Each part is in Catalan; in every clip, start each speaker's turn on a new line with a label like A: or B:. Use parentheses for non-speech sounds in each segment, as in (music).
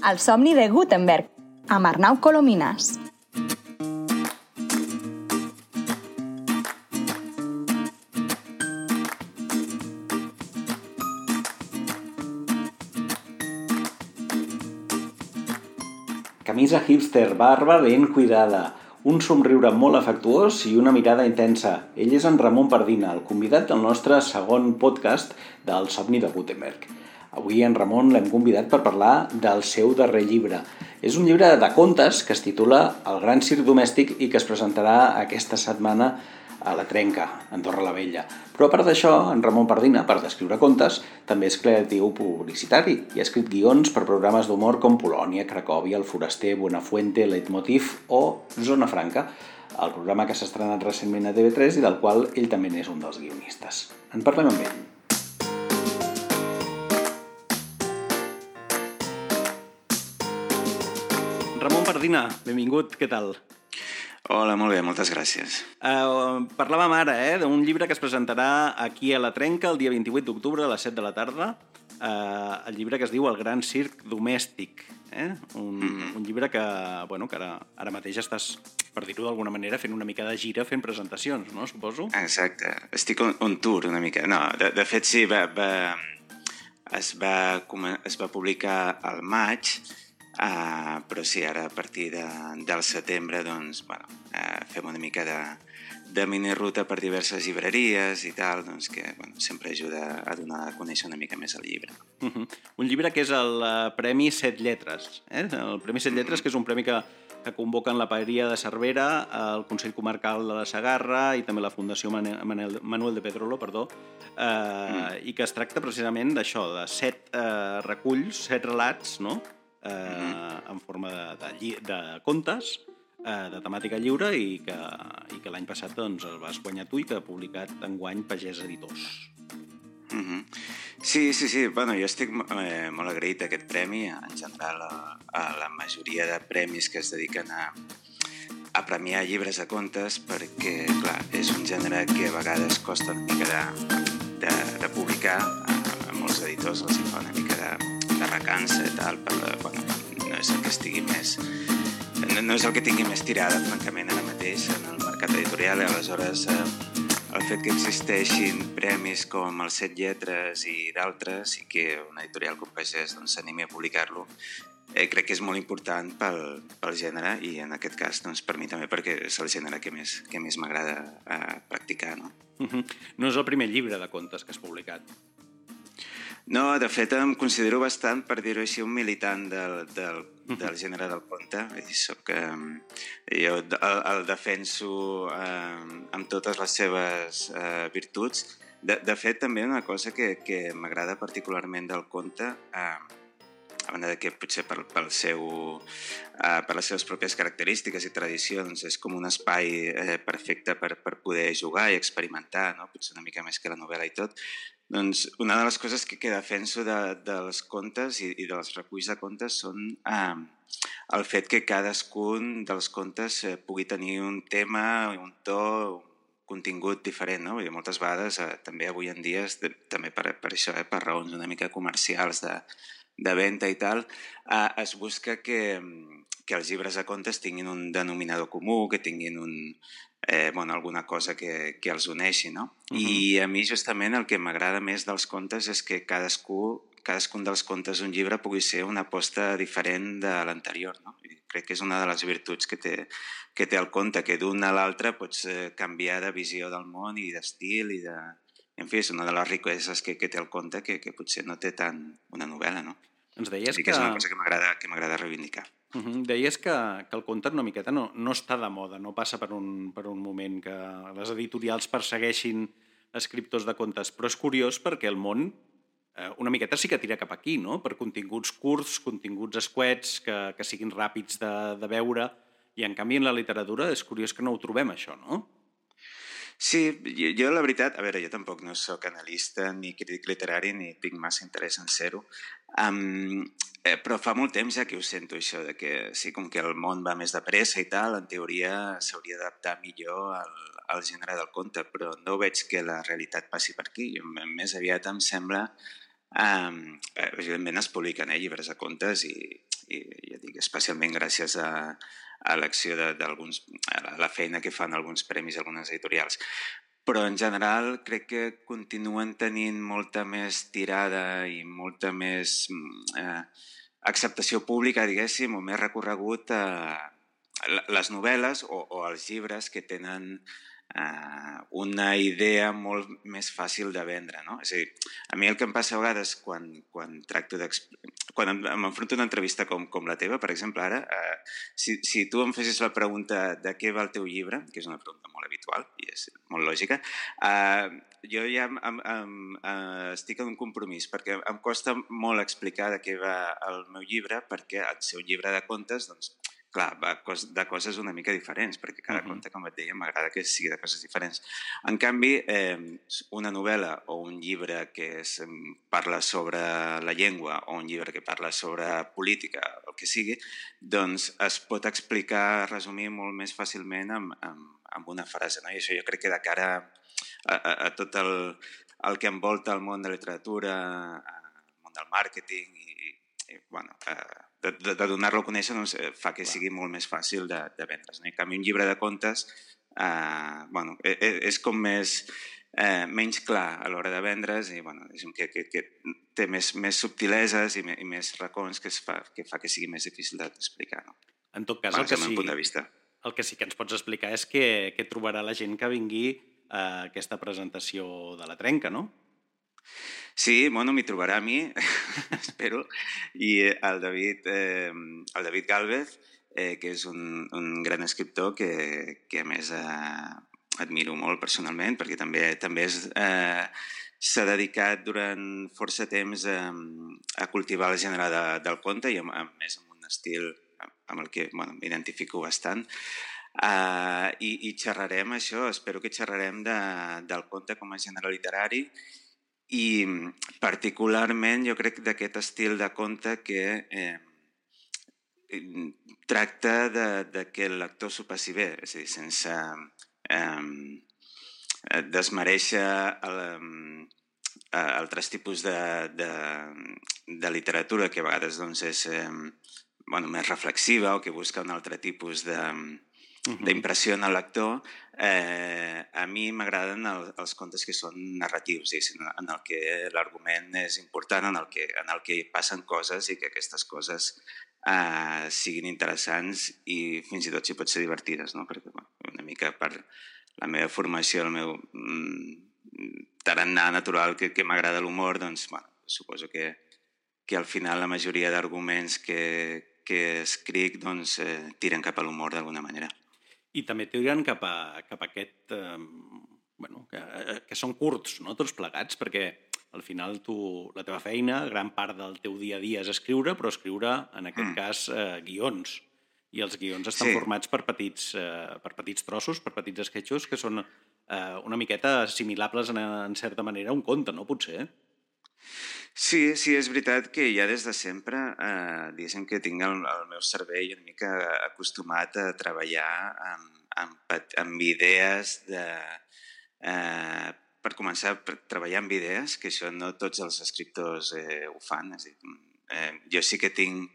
A: El somni de Gutenberg, amb Arnau Colomines.
B: Camisa hipster, barba ben cuidada, un somriure molt afectuós i una mirada intensa. Ell és en Ramon Pardina, el convidat del nostre segon podcast del Somni de Gutenberg. Avui en Ramon l'hem convidat per parlar del seu darrer llibre. És un llibre de contes que es titula El gran circ domèstic i que es presentarà aquesta setmana a la Trenca, Andorra la Vella. Però a part d'això, en Ramon Pardina, per descriure contes, també és creatiu publicitari i ha escrit guions per programes d'humor com Polònia, Cracòvia, El Foraster, Buenafuente, Leitmotiv o Zona Franca, el programa que s'ha estrenat recentment a TV3 i del qual ell també n'és un dels guionistes. En parlem amb ell. Ramon Pardina, benvingut, què tal?
C: Hola, molt bé, moltes gràcies.
B: Uh, parlàvem ara eh, d'un llibre que es presentarà aquí a la Trenca el dia 28 d'octubre a les 7 de la tarda. Uh, el llibre que es diu El gran circ domèstic. Eh? Un, mm -hmm. un llibre que, bueno, que ara, ara mateix estàs, per dir-ho d'alguna manera, fent una mica de gira fent presentacions, no? Suposo.
C: Exacte. Estic on, on tour una mica. No, de, de fet sí, va, va, es, va, es va publicar al maig Uh, però sí, ara a partir de, del setembre doncs, bueno, uh, fem una mica de, de mini-ruta per diverses llibreries i tal, doncs que bueno, sempre ajuda a donar a conèixer una mica més el llibre.
B: Uh -huh. Un llibre que és el uh, Premi Set Lletres. Eh? El Premi Set Lletres, que és un premi que, que convoquen la Paeria de Cervera, el Consell Comarcal de la Segarra i també la Fundació Manuel, Manuel de Pedrolo, perdó, eh, uh, mm. i que es tracta precisament d'això, de set eh, reculls, set relats, no?, eh, mm -hmm. en forma de, de, de contes eh, de temàtica lliure i que, i que l'any passat doncs, el vas guanyar tu i que ha publicat enguany Pagès Editors.
C: Mm -hmm. Sí, sí, sí. Bueno, jo estic eh, molt agraït a aquest premi, en general a, a la majoria de premis que es dediquen a, a premiar llibres de contes perquè, clar, és un gènere que a vegades costa una mica de, de, de publicar. A, a molts editors els fa una mica de, recança i tal, però bueno, no és el que estigui més... No, no és el que tingui més tirada, francament, ara mateix en el mercat editorial, i aleshores eh, el fet que existeixin premis com els Set Lletres i d'altres i que una editorial com Pagès doncs, s'animi doncs, a publicar-lo eh, crec que és molt important pel, pel gènere i en aquest cas doncs, per mi també perquè és el gènere que més, que més m'agrada eh, practicar. No?
B: Uh -huh. no és el primer llibre de contes que has publicat.
C: No, de fet em considero bastant, per dir-ho així, un militant del, del, del gènere del conte. Soc, eh, jo el, el defenso eh, amb totes les seves eh, virtuts. De, de fet, també una cosa que, que m'agrada particularment del conte, eh, a banda de que potser per, pel seu, uh, per les seves pròpies característiques i tradicions és com un espai eh, perfecte per, per poder jugar i experimentar, no? potser una mica més que la novel·la i tot, doncs una de les coses que, que defenso de, dels contes i, i dels reculls de contes són eh, el fet que cadascun dels contes eh, pugui tenir un tema, un to, un contingut diferent, no? I moltes vegades, eh, també avui en dia, de, també per, per això, eh, per raons una mica comercials de, de venda i tal, eh, es busca que, que els llibres de contes tinguin un denominador comú, que tinguin un, eh, bueno, alguna cosa que, que els uneixi, no? Uh -huh. I a mi justament el que m'agrada més dels contes és que cadascú, cadascun dels contes d'un llibre pugui ser una aposta diferent de l'anterior, no? I crec que és una de les virtuts que té, que té el conte, que d'un a l'altre pots eh, canviar de visió del món i d'estil i de... En fi, és una de les riqueses que, que té el conte que, que potser no té tant una novel·la, no?
B: Ens deies
C: que...
B: que...
C: és una cosa que m'agrada reivindicar.
B: Uh -huh. Deies que, que el conte una miqueta no, no està de moda, no passa per un, per un moment que les editorials persegueixin escriptors de contes, però és curiós perquè el món eh, una miqueta sí que tira cap aquí, no? per continguts curts, continguts escuets, que, que siguin ràpids de, de veure, i en canvi en la literatura és curiós que no ho trobem això, no?
C: Sí, jo, jo la veritat, a veure, jo tampoc no sóc analista ni crític literari ni tinc massa interès en ser-ho, um, Eh, però fa molt temps ja que ho sento, això, de que sí, com que el món va més de pressa i tal, en teoria s'hauria d'adaptar millor al, al gènere del conte, però no veig que la realitat passi per aquí. Més aviat em sembla... Um, evidentment es publiquen eh, llibres de contes i, i ja dic, especialment gràcies a, a l'acció d'alguns, la feina que fan alguns premis, algunes editorials. Però en general crec que continuen tenint molta més tirada i molta més mm, eh, acceptació pública, diguéssim, o més recorregut a les novel·les o, o els llibres que tenen eh, una idea molt més fàcil de vendre. No? És a dir, a mi el que em passa a vegades quan, quan tracto quan m'enfronto a una entrevista com, com la teva, per exemple, ara, eh, si, si tu em fessis la pregunta de què va el teu llibre, que és una pregunta molt habitual i és molt lògica, eh, jo ja em, em, em, eh, estic en un compromís, perquè em costa molt explicar de què va el meu llibre, perquè al ser un llibre de contes, doncs, clar, va de coses una mica diferents, perquè cada uh -huh. conte, com et deia, m'agrada que sigui de coses diferents. En canvi, eh, una novel·la o un llibre que és, parla sobre la llengua o un llibre que parla sobre política, el que sigui, doncs es pot explicar, resumir molt més fàcilment amb, amb, amb una frase. No? I això jo crec que de cara a, a, a tot el, el que envolta el món de la literatura, el món del màrqueting i, i bueno, eh, de, de, de donar-lo a conèixer doncs, eh, fa que sigui molt més fàcil de, de vendre's. No? En canvi, un llibre de contes eh, bueno, és, e, és com més, eh, menys clar a l'hora de vendre's i bueno, que, que, que té més, més subtileses i, me, i més racons que, es fa, que fa que sigui més difícil d'explicar. No?
B: En tot cas, bueno, el, que sí, punt de vista. el que sí que ens pots explicar és que, que trobarà la gent que vingui a aquesta presentació de la trenca, no?
C: Sí, bueno, m'hi trobarà a mi, (laughs) espero, i el David, eh, el David Galvez, eh, que és un, un gran escriptor que, que a més eh, admiro molt personalment, perquè també també és, eh, s'ha dedicat durant força temps a, a cultivar el gènere de, del conte i a, a més amb un estil amb el que bueno, m'identifico bastant. Uh, i, I xerrarem això, espero que xerrarem de, del conte com a gènere literari i particularment jo crec d'aquest estil de conte que eh, tracta de, de que el lector s'ho passi bé, és a dir, sense eh, desmereixer el, eh, altres tipus de, de, de literatura que a vegades doncs, és eh, bueno, més reflexiva o que busca un altre tipus de, uh d'impressió en el lector, eh, a mi m'agraden el, els contes que són narratius, en el que l'argument és important, en el, que, en el que passen coses i que aquestes coses eh, siguin interessants i fins i tot si pot ser divertides, no? perquè bueno, una mica per la meva formació, el meu mm, tarannà natural que, que m'agrada l'humor, doncs bueno, suposo que, que al final la majoria d'arguments que, que escric doncs, eh, tiren cap a l'humor d'alguna manera
B: i també tiren cap a, cap a aquest... Eh, bueno, que, eh, que són curts, no?, tots plegats, perquè al final tu, la teva feina, gran part del teu dia a dia és escriure, però escriure, en aquest mm. cas, eh, guions. I els guions estan sí. formats per petits, eh, per petits trossos, per petits esquetxos, que són eh, una miqueta assimilables en, en certa manera a un conte, no? Potser, eh?
C: Sí, sí, és veritat que ja des de sempre, eh, diguéssim que tinc el, el meu cervell una mica acostumat a treballar amb, amb, amb idees de... Eh, per començar, per treballar amb idees, que això no tots els escriptors eh, ho fan. És dir, eh, jo sí que tinc,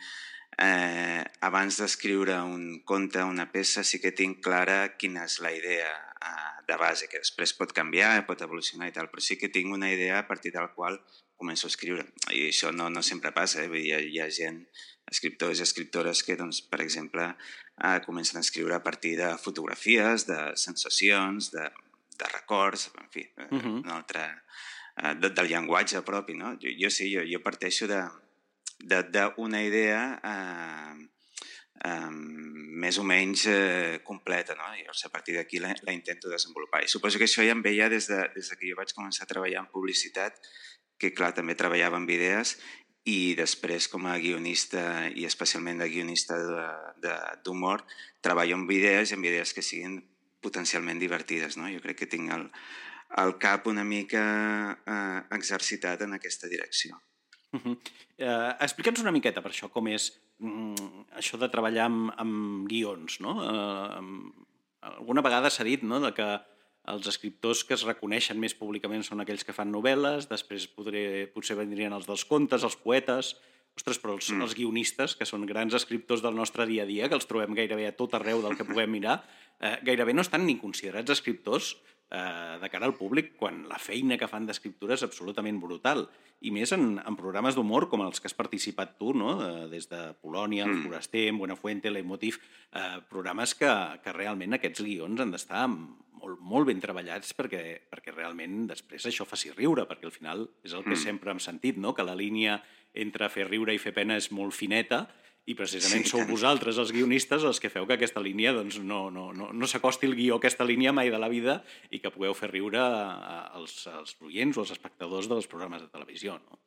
C: eh, abans d'escriure un conte, una peça, sí que tinc clara quina és la idea eh, de base, que després pot canviar, pot evolucionar i tal, però sí que tinc una idea a partir del qual començo a escriure. I això no, no sempre passa, eh? hi, ha, hi ha gent, escriptors i escriptores que, doncs, per exemple, eh, comencen a escriure a partir de fotografies, de sensacions, de, de records, en fi, uh eh, -huh. un altre, eh, de, del llenguatge propi. No? Jo, jo sí, jo, jo parteixo d'una idea eh, eh, més o menys eh, completa, no? I llavors a partir d'aquí la, la intento desenvolupar. I suposo que això ja em veia des de, des de que jo vaig començar a treballar en publicitat, que clar, també treballava amb idees i després com a guionista i especialment de guionista d'humor treballo amb idees i amb idees que siguin potencialment divertides. No? Jo crec que tinc el, el cap una mica eh, exercitat en aquesta direcció.
B: Uh -huh. uh, Explica'ns una miqueta per això, com és mm, això de treballar amb, amb guions. No? Uh, alguna vegada s'ha dit no? de que els escriptors que es reconeixen més públicament són aquells que fan novel·les, després podré, potser vendrien els dels contes, els poetes, ostres, però els, mm. els guionistes, que són grans escriptors del nostre dia a dia, que els trobem gairebé a tot arreu del que puguem mirar, eh, gairebé no estan ni considerats escriptors eh, de cara al públic quan la feina que fan d'escriptura és absolutament brutal. I més en, en programes d'humor com els que has participat tu, no? eh, des de Polònia, El mm. Foraster, Buenafuente, Leitmotiv, eh, programes que, que realment aquests guions han d'estar molt, molt ben treballats perquè, perquè realment després això faci riure, perquè al final és el que mm. sempre hem sentit, no? que la línia entre fer riure i fer pena és molt fineta i precisament sí, sou vosaltres, els guionistes, els que feu que aquesta línia doncs, no, no, no, no s'acosti el guió a aquesta línia mai de la vida i que pugueu fer riure als, als oients o als espectadors dels programes de televisió. No?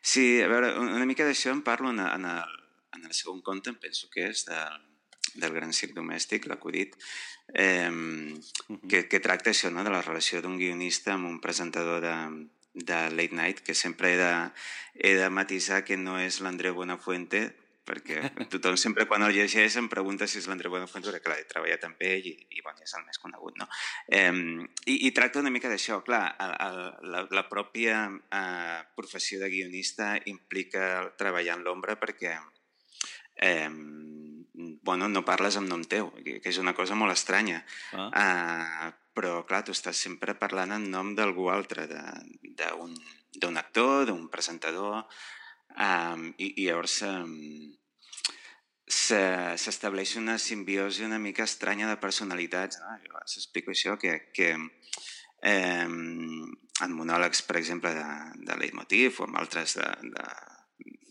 C: Sí, a veure, una mica d'això en parlo en, en, el, en el segon conte, em penso que és del, del gran circ domèstic, l'acudit, eh, que, que tracta això, no?, de la relació d'un guionista amb un presentador de, de Late Night, que sempre he de, he de matisar que no és l'Andreu Buenafuente, perquè (laughs) tothom sempre quan el llegeix em pregunta si és l'Andreu Buenafuente, perquè clar, he treballat amb ell i, i bueno, és el més conegut, no? Eh, i, I tracta una mica d'això, clar, el, el, la, la pròpia eh, professió de guionista implica treballar en l'ombra perquè eh, bueno, no parles amb nom teu, que és una cosa molt estranya. Ah. Uh, però, clar, tu estàs sempre parlant en nom d'algú altre, d'un actor, d'un presentador, um, i, i llavors um, s'estableix una simbiosi una mica estranya de personalitats. No? Jo s'explico això, que, que eh, en monòlegs, per exemple, de, de Leitmotiv o amb altres de, de,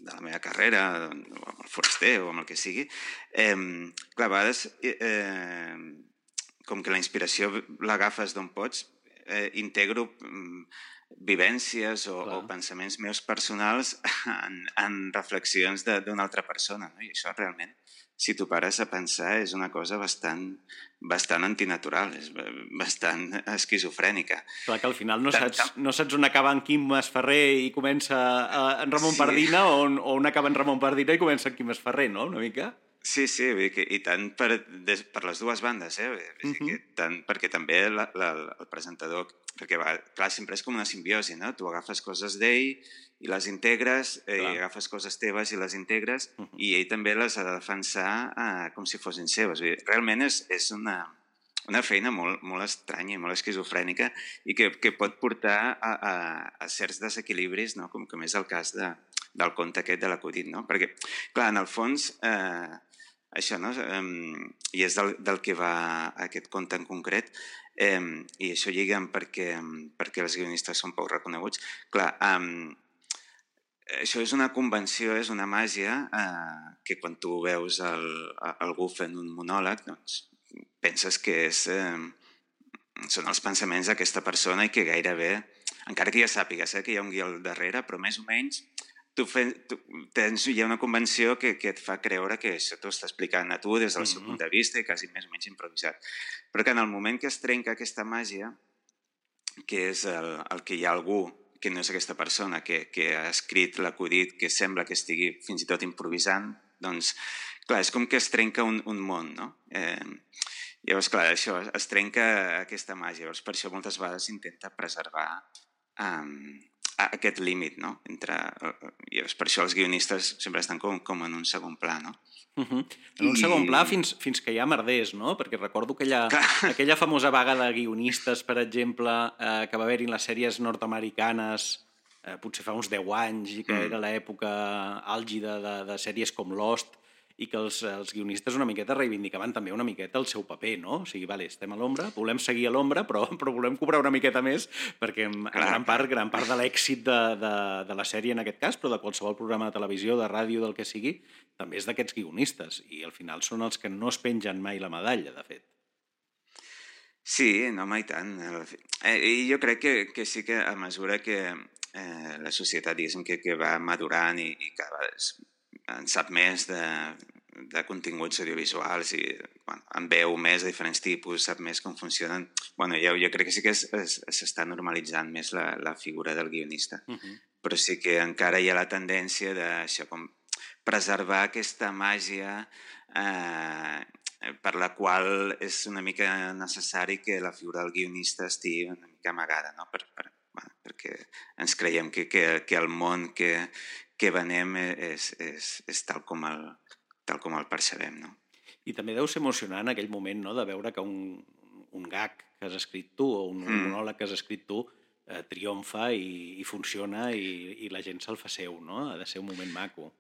C: de la meva carrera, o amb el foraster o amb el que sigui, eh, clar, a vegades eh, com que la inspiració l'agafes d'on pots, eh, integro mm, vivències o, o pensaments meus personals (laughs) en, en reflexions d'una altra persona. No? I això realment, si t'ho pares a pensar, és una cosa bastant, bastant antinatural, és bastant esquizofrènica.
B: Clar que al final no saps, no saps on acaba en Quim Esferrer i comença en Ramon sí. Pardina o on, o on acaba en Ramon Pardina i comença en Quim Esferrer, no? Una mica?
C: Sí, sí, que, i tant per, des, per les dues bandes, eh? Vull dir que tant, perquè també la, la, el presentador, perquè va, clar, sempre és com una simbiosi, no? Tu agafes coses d'ell i les integres, eh, i agafes coses teves i les integres, uh -huh. i ell també les ha de defensar eh, com si fossin seves. Vull dir, realment és, és una, una feina molt, molt estranya i molt esquizofrènica i que, que pot portar a, a, a certs desequilibris, no? com, com és el cas de, del conte aquest de l'acudit, no? Perquè, clar, en el fons, eh, això, no? Um, I és del, del que va aquest conte en concret, um, i això lliga perquè, perquè els guionistes són poc reconeguts. Clar, um, això és una convenció, és una màgia uh, que quan tu veus el, algú fent un monòleg, doncs penses que és, eh, són els pensaments d'aquesta persona i que gairebé, encara que ja sàpigues eh, que hi ha un guió al darrere, però més o menys tu, fe, tu tens, hi ha una convenció que, que et fa creure que això t'ho està explicant a tu des del seu mm -hmm. punt de vista i quasi més o menys improvisat. Però que en el moment que es trenca aquesta màgia, que és el, el que hi ha algú que no és aquesta persona que, que ha escrit l'acudit, que sembla que estigui fins i tot improvisant, doncs, clar, és com que es trenca un, un món, no? Eh, llavors, clar, això, es trenca aquesta màgia. Llavors, per això moltes vegades s'intenta preservar um, aquest límit, no? Entre, I és per això els guionistes sempre estan com, com en un segon pla, no?
B: Uh -huh. En un I... segon pla fins, fins que hi ha merders, no? Perquè recordo aquella, (laughs) aquella famosa vaga de guionistes, per exemple, eh, que va haver-hi en les sèries nord-americanes eh, potser fa uns 10 anys i que mm. era l'època àlgida de, de sèries com Lost, i que els, els guionistes una miqueta reivindicaven també una miqueta el seu paper, no? O sigui, vale, estem a l'ombra, volem seguir a l'ombra, però, (laughs) però volem cobrar una miqueta més, perquè en, en gran part, gran part de l'èxit de, de, de la sèrie en aquest cas, però de qualsevol programa de televisió, de ràdio, del que sigui, també és d'aquests guionistes, i al final són els que no es pengen mai la medalla, de fet.
C: Sí, no, mai tant. Eh, I jo crec que, que sí que a mesura que eh, la societat, diguéssim, que, que va madurant i, i cada vegada en sap més de, de continguts audiovisuals i bueno, en veu més de diferents tipus, sap més com funcionen. Bueno, jo, jo crec que sí que s'està normalitzant més la, la figura del guionista, uh -huh. però sí que encara hi ha la tendència d'això, com preservar aquesta màgia eh, per la qual és una mica necessari que la figura del guionista estigui una mica amagada, no? per, per, bueno, perquè ens creiem que, que, que el món que, que venem és, és, és tal, com el, tal com el percebem, no?
B: I també deu ser emocionant aquell moment no? de veure que un, un gag que has escrit tu o un mm. monòleg que has escrit tu eh, triomfa i, i funciona i, i la gent se'l fa seu, no? Ha de ser un moment maco.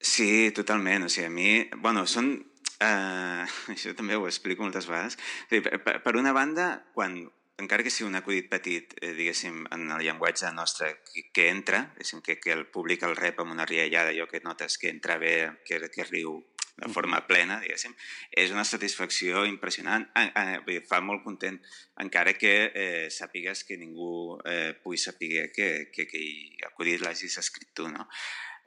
C: Sí, totalment. O sigui, a mi... Bueno, són... Eh, (laughs) això també ho explico moltes vegades. O sigui, per, per una banda, quan, encara que sigui un acudit petit, eh, diguéssim, en el llenguatge nostre, que, que entra, que, que el públic el rep amb una riallada, allò que notes que entra bé, que, que riu de forma plena, diguéssim, és una satisfacció impressionant. Eh, fa molt content, encara que eh, sàpigues que ningú eh, pugui saber que, que, que hi acudit l'hagis escrit tu, no?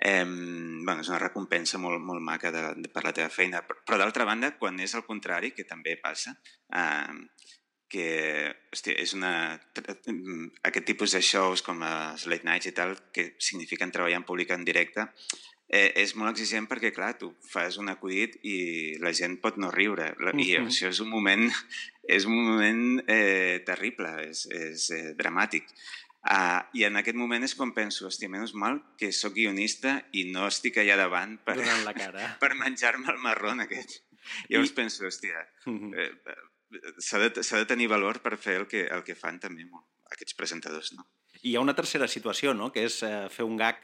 C: Eh, bueno, és una recompensa molt, molt maca de, de, per la teva feina. Però, d'altra banda, quan és el contrari, que també passa, eh, que hòstia, és una, aquest tipus de shows com les late nights i tal, que signifiquen treballar en públic en directe, eh, és molt exigent perquè, clar, tu fas un acudit i la gent pot no riure. I uh -huh. això és un moment, (laughs) és un moment eh, terrible, és, és eh, dramàtic. Uh, I en aquest moment és quan penso, hòstia, menys mal que sóc guionista i no estic allà davant per,
B: la cara. (laughs)
C: per menjar-me el marrón aquest. Llavors I... penso, hòstia, uh -huh. eh, s'ha de, de tenir valor per fer el que, el que fan també molt, aquests presentadors, no?
B: I hi ha una tercera situació, no?, que és eh, fer un gag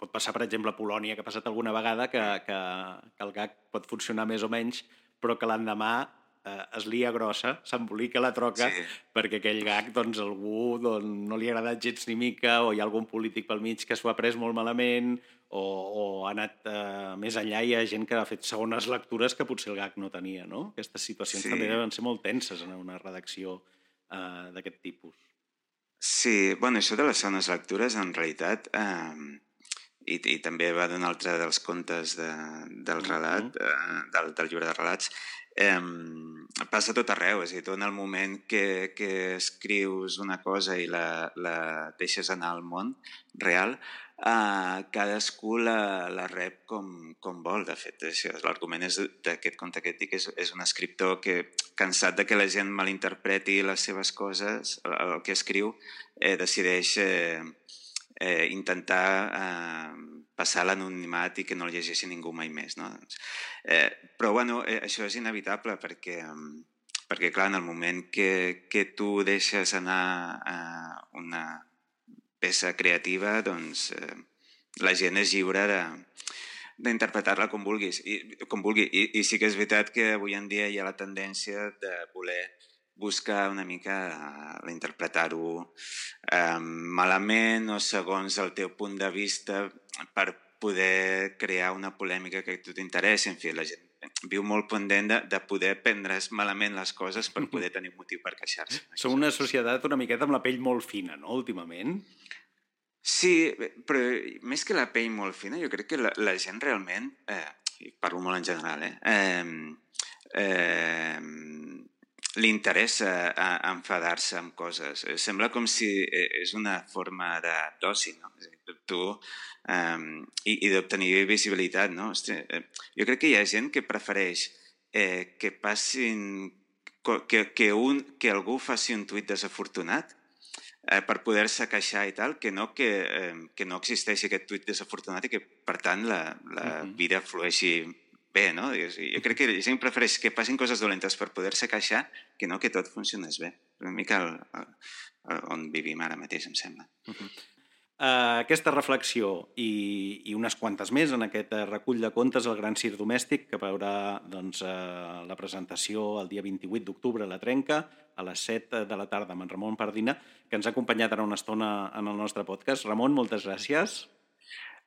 B: pot passar, per exemple, a Polònia, que ha passat alguna vegada que, que, que el gag pot funcionar més o menys, però que l'endemà eh, es lia grossa, s'embolica la troca, sí. perquè aquell gag doncs, algú doncs, no li ha agradat gens ni mica, o hi ha algun polític pel mig que s'ho ha pres molt malament, o, o ha anat eh, més enllà i hi ha gent que ha fet segones lectures que potser el gag no tenia. No? Aquestes situacions sí. també deuen ser molt tenses en una redacció eh, d'aquest tipus.
C: Sí, bueno, això de les segones lectures, en realitat, eh, i, i també va d'un altre dels contes de, del relat, eh, del, del llibre de relats, eh, passa tot arreu, és a dir, tu en el moment que, que escrius una cosa i la, la deixes anar al món real, eh, cadascú la, la rep com, com vol, de fet. L'argument d'aquest conte que et dic és, és un escriptor que, cansat de que la gent malinterpreti les seves coses, el, el que escriu, eh, decideix eh, eh, intentar eh, passar l'anonimat i que no el llegeixi ningú mai més. No? Doncs, eh, però bueno, eh, això és inevitable perquè, perquè clar, en el moment que, que tu deixes anar eh, una peça creativa, doncs eh, la gent és lliure de, d'interpretar-la com vulguis, i, com vulgui. I, I sí que és veritat que avui en dia hi ha la tendència de voler buscar una mica uh, l'interpretar-ho eh, malament o segons el teu punt de vista per poder crear una polèmica que a tu t'interessi. En fi, la gent viu molt pendent de, de poder prendre's malament les coses per (laughs) poder tenir motiu per queixar-se.
B: Som una societat una miqueta amb la pell molt fina, no?, últimament.
C: Sí, però més que la pell molt fina, jo crec que la, la gent realment, eh, parlo molt en general, eh, eh, eh li interessa enfadar-se amb coses. Eh, sembla com si eh, és una forma d'oci, no? Tu, um, i, i d'obtenir visibilitat, no? Hosti, eh, jo crec que hi ha gent que prefereix eh, que passin que, que, un, que algú faci un tuit desafortunat eh, per poder-se queixar i tal, que no que, eh, que no existeixi aquest tuit desafortunat i que, per tant, la, la uh -huh. vida flueixi bé, no? Jo crec que la gent prefereix que passin coses dolentes per poder-se queixar que no que tot funcionés bé. Una mica el, el, el, on vivim ara mateix, em sembla. Uh -huh.
B: Uh, aquesta reflexió i, i unes quantes més en aquest uh, recull de contes El gran cir domèstic que veurà doncs, uh, la presentació el dia 28 d'octubre a la Trenca a les 7 de la tarda amb en Ramon Pardina que ens ha acompanyat ara una estona en el nostre podcast. Ramon, moltes gràcies.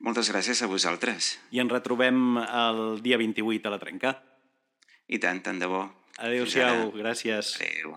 C: Moltes gràcies a vosaltres.
B: I ens retrobem el dia 28 a la Trenca.
C: I tant, tant de bo.
B: Adéu-siau, gràcies.
C: Adéu.